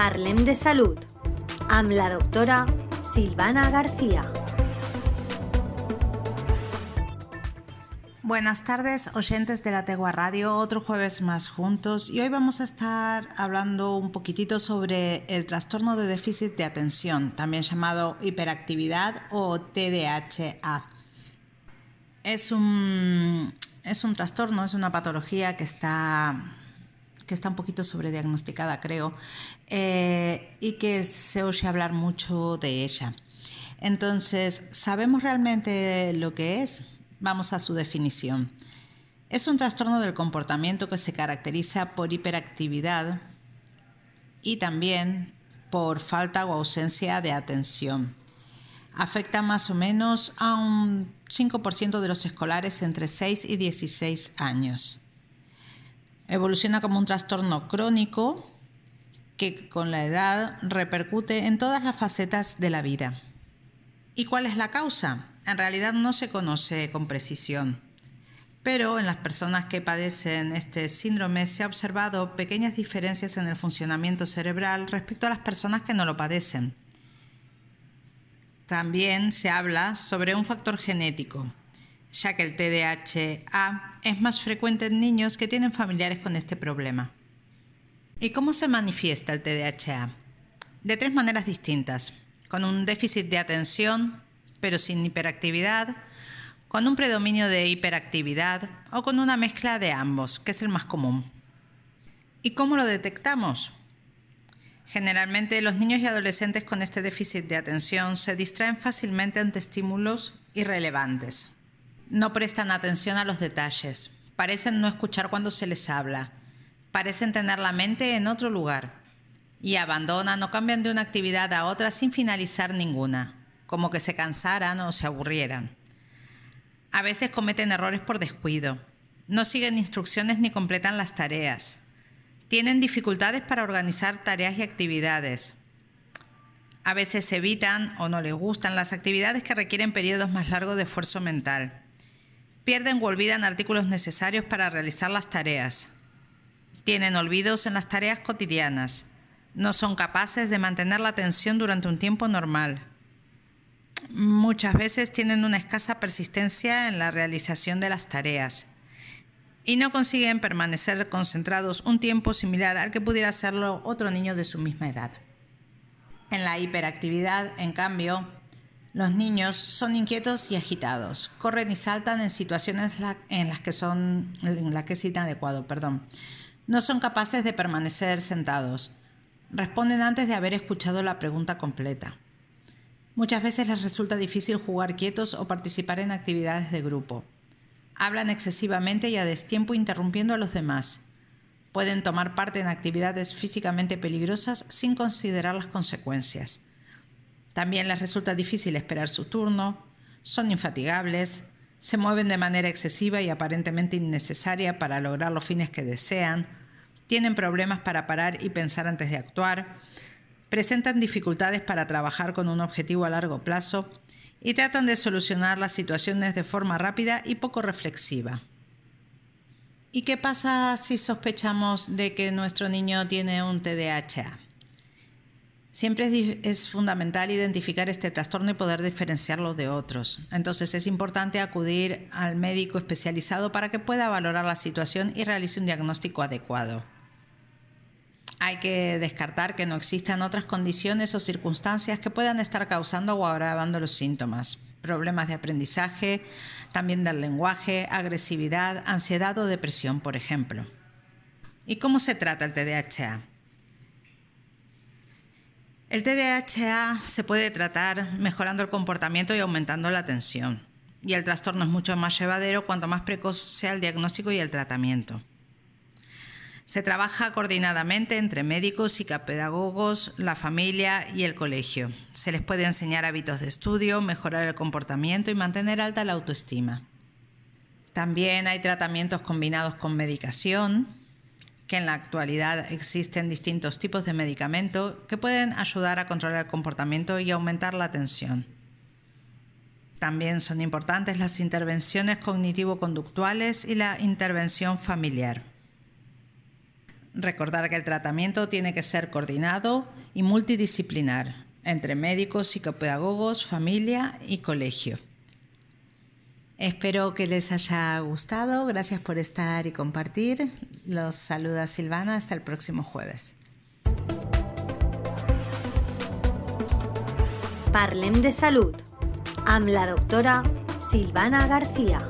Parlem de Salud amb la doctora Silvana García. Buenas tardes, oyentes de la Tegua Radio, otro jueves más juntos y hoy vamos a estar hablando un poquitito sobre el trastorno de déficit de atención, también llamado hiperactividad o TDAH. Es un, es un trastorno, es una patología que está, que está un poquito sobrediagnosticada, creo, eh, y que se oye hablar mucho de ella. Entonces, ¿sabemos realmente lo que es? Vamos a su definición. Es un trastorno del comportamiento que se caracteriza por hiperactividad y también por falta o ausencia de atención. Afecta más o menos a un 5% de los escolares entre 6 y 16 años. Evoluciona como un trastorno crónico que con la edad repercute en todas las facetas de la vida. ¿Y cuál es la causa? en realidad no se conoce con precisión. Pero en las personas que padecen este síndrome se ha observado pequeñas diferencias en el funcionamiento cerebral respecto a las personas que no lo padecen. También se habla sobre un factor genético, ya que el TDAH es más frecuente en niños que tienen familiares con este problema. ¿Y cómo se manifiesta el TDAH? De tres maneras distintas, con un déficit de atención, pero sin hiperactividad, con un predominio de hiperactividad o con una mezcla de ambos, que es el más común. ¿Y cómo lo detectamos? Generalmente los niños y adolescentes con este déficit de atención se distraen fácilmente ante estímulos irrelevantes. No prestan atención a los detalles, parecen no escuchar cuando se les habla, parecen tener la mente en otro lugar y abandonan o cambian de una actividad a otra sin finalizar ninguna como que se cansaran o se aburrieran. A veces cometen errores por descuido, no siguen instrucciones ni completan las tareas, tienen dificultades para organizar tareas y actividades. A veces evitan o no les gustan las actividades que requieren periodos más largos de esfuerzo mental. Pierden o olvidan artículos necesarios para realizar las tareas. Tienen olvidos en las tareas cotidianas. No son capaces de mantener la atención durante un tiempo normal muchas veces tienen una escasa persistencia en la realización de las tareas y no consiguen permanecer concentrados un tiempo similar al que pudiera hacerlo otro niño de su misma edad. En la hiperactividad, en cambio, los niños son inquietos y agitados, corren y saltan en situaciones en las que son en las que es inadecuado, perdón. No son capaces de permanecer sentados. Responden antes de haber escuchado la pregunta completa. Muchas veces les resulta difícil jugar quietos o participar en actividades de grupo. Hablan excesivamente y a destiempo interrumpiendo a los demás. Pueden tomar parte en actividades físicamente peligrosas sin considerar las consecuencias. También les resulta difícil esperar su turno, son infatigables, se mueven de manera excesiva y aparentemente innecesaria para lograr los fines que desean, tienen problemas para parar y pensar antes de actuar, presentan dificultades para trabajar con un objetivo a largo plazo y tratan de solucionar las situaciones de forma rápida y poco reflexiva. ¿Y qué pasa si sospechamos de que nuestro niño tiene un TDAH? Siempre es, fundamental identificar este trastorno y poder diferenciarlo de otros. Entonces es importante acudir al médico especializado para que pueda valorar la situación y realice un diagnóstico adecuado hay que descartar que no existan otras condiciones o circunstancias que puedan estar causando o agravando los síntomas. Problemas de aprendizaje, también del lenguaje, agresividad, ansiedad o depresión, por ejemplo. ¿Y cómo se trata el TDAH? El TDAH se puede tratar mejorando el comportamiento y aumentando la atención. Y el trastorno es mucho más llevadero cuanto más precoz sea el diagnóstico y el tratamiento. Se trabaja coordinadamente entre médicos, psicopedagogos, la familia y el colegio. Se les puede enseñar hábitos de estudio, mejorar el comportamiento y mantener alta la autoestima. También hay tratamientos combinados con medicación, que en la actualidad existen distintos tipos de medicamentos que pueden ayudar a controlar el comportamiento y aumentar la atención. También son importantes las intervenciones cognitivo-conductuales y la intervención familiar. Recordar que el tratamiento tiene que ser coordinado y multidisciplinar entre médicos, psicopedagogos, familia y colegio. Espero que les haya gustado. Gracias por estar y compartir. Los saluda Silvana. Hasta el próximo jueves. Parlem de Salud. Am la doctora Silvana García.